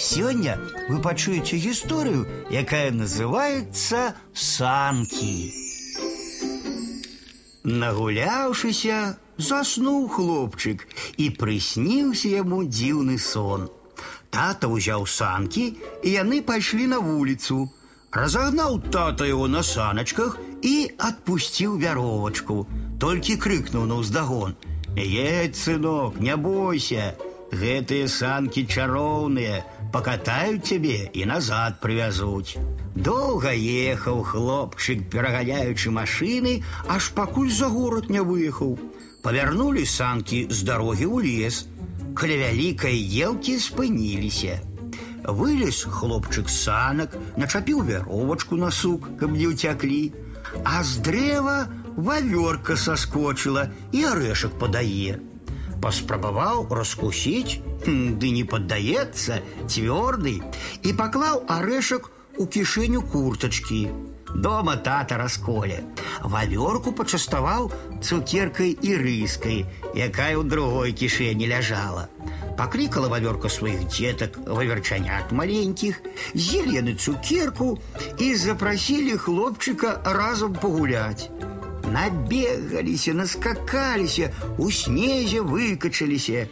Сегодня вы пачуеце историю, якая называется санки. Нагуляўшыся, заснуў хлопчык і прысніўся яму дзіўны сон. Тата ўзяў санкі, і яны пайшлі на вуліцу. Разогнал тата его на саночках и отпустил веровочку. Только крикнул на уздогон. «Едь, сынок, не бойся, гэтые санки чароўныя, покатают тебе и назад привязуть». Долго ехал хлопчик, пераганяючы машины, аж пакуль за город не выехал. Повернули санки с дороги у лес. Каля вялікай елкі спыніліся. Вылез хлопчык з санак, начапіў вяровачку на сук, каб не ўцяклі, а з дрэва вавёрка соскочыла і арэшак падае. Паспрабаваў раскусіць, ды не паддаецца, цвёрды, і паклаў арэшак у кішэню куртачкі. Дома тата расколе. Вавёрку пачаставаў цукеркай і рыскай, якая ў другой кішэні ляжала. Покликала ваверка своих деток, ваверчанят маленьких, з'ели яны цукерку и запросили хлопчика разом погулять. Набегаліся, наскакаліся, у снезе выкачаліся.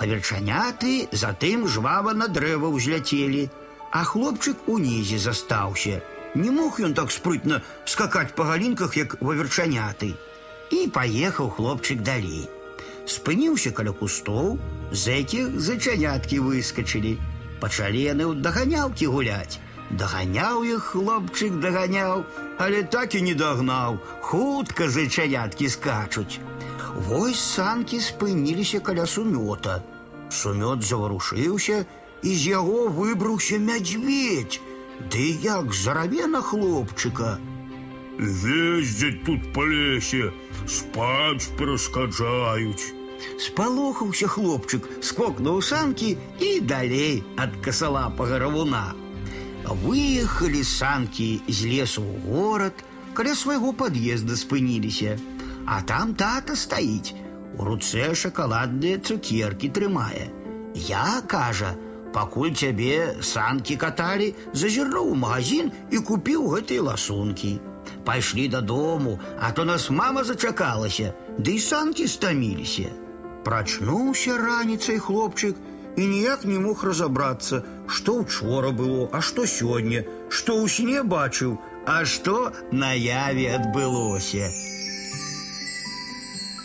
Ваверчаняты затым жвава на дрэва ўзляцелі, а хлопчык унізе застаўся. Не мог ён так спрытна скакаць па галінках, як ваверчаняты. І паехаў хлопчык далей. Спыніўся каля кустоў, з якіх зачаняткі выскачылі. Пачалі яны ў даганялкі гуляць. Даганяў іх хлопчык даганяў, але так і не дагнаў. Хутка зачаняткі скачуць. Вось санкі спыніліся каля сумёта. Сумёт заварушыўся, і з яго выбраўся мядзведь. Ды як зараве на хлопчыка. Ездзяць тут па лесе, спаць перашкаджаюць. Спалохаўся хлопчык, скокнуў санкі і далей ад касалапага равуна. Выехалі санкі з лесу ў горад, каля свайго пад'езда спыніліся. А там тата стаіць, у руцэ шакаладныя цукеркі трымае. Я, кажа, пакуль цябе санкі каталі, зазірнуў у магазин і купіў гэтыя ласункі. Пайшлі дадому, а то нас мама зачакалася, ды і санкі стаміліся. Прачнуўся раніцай хлопчык і ніяк не мог разабрацца, што учора было, а што сёння, што ў сне бачыў, а што наяве адбылося.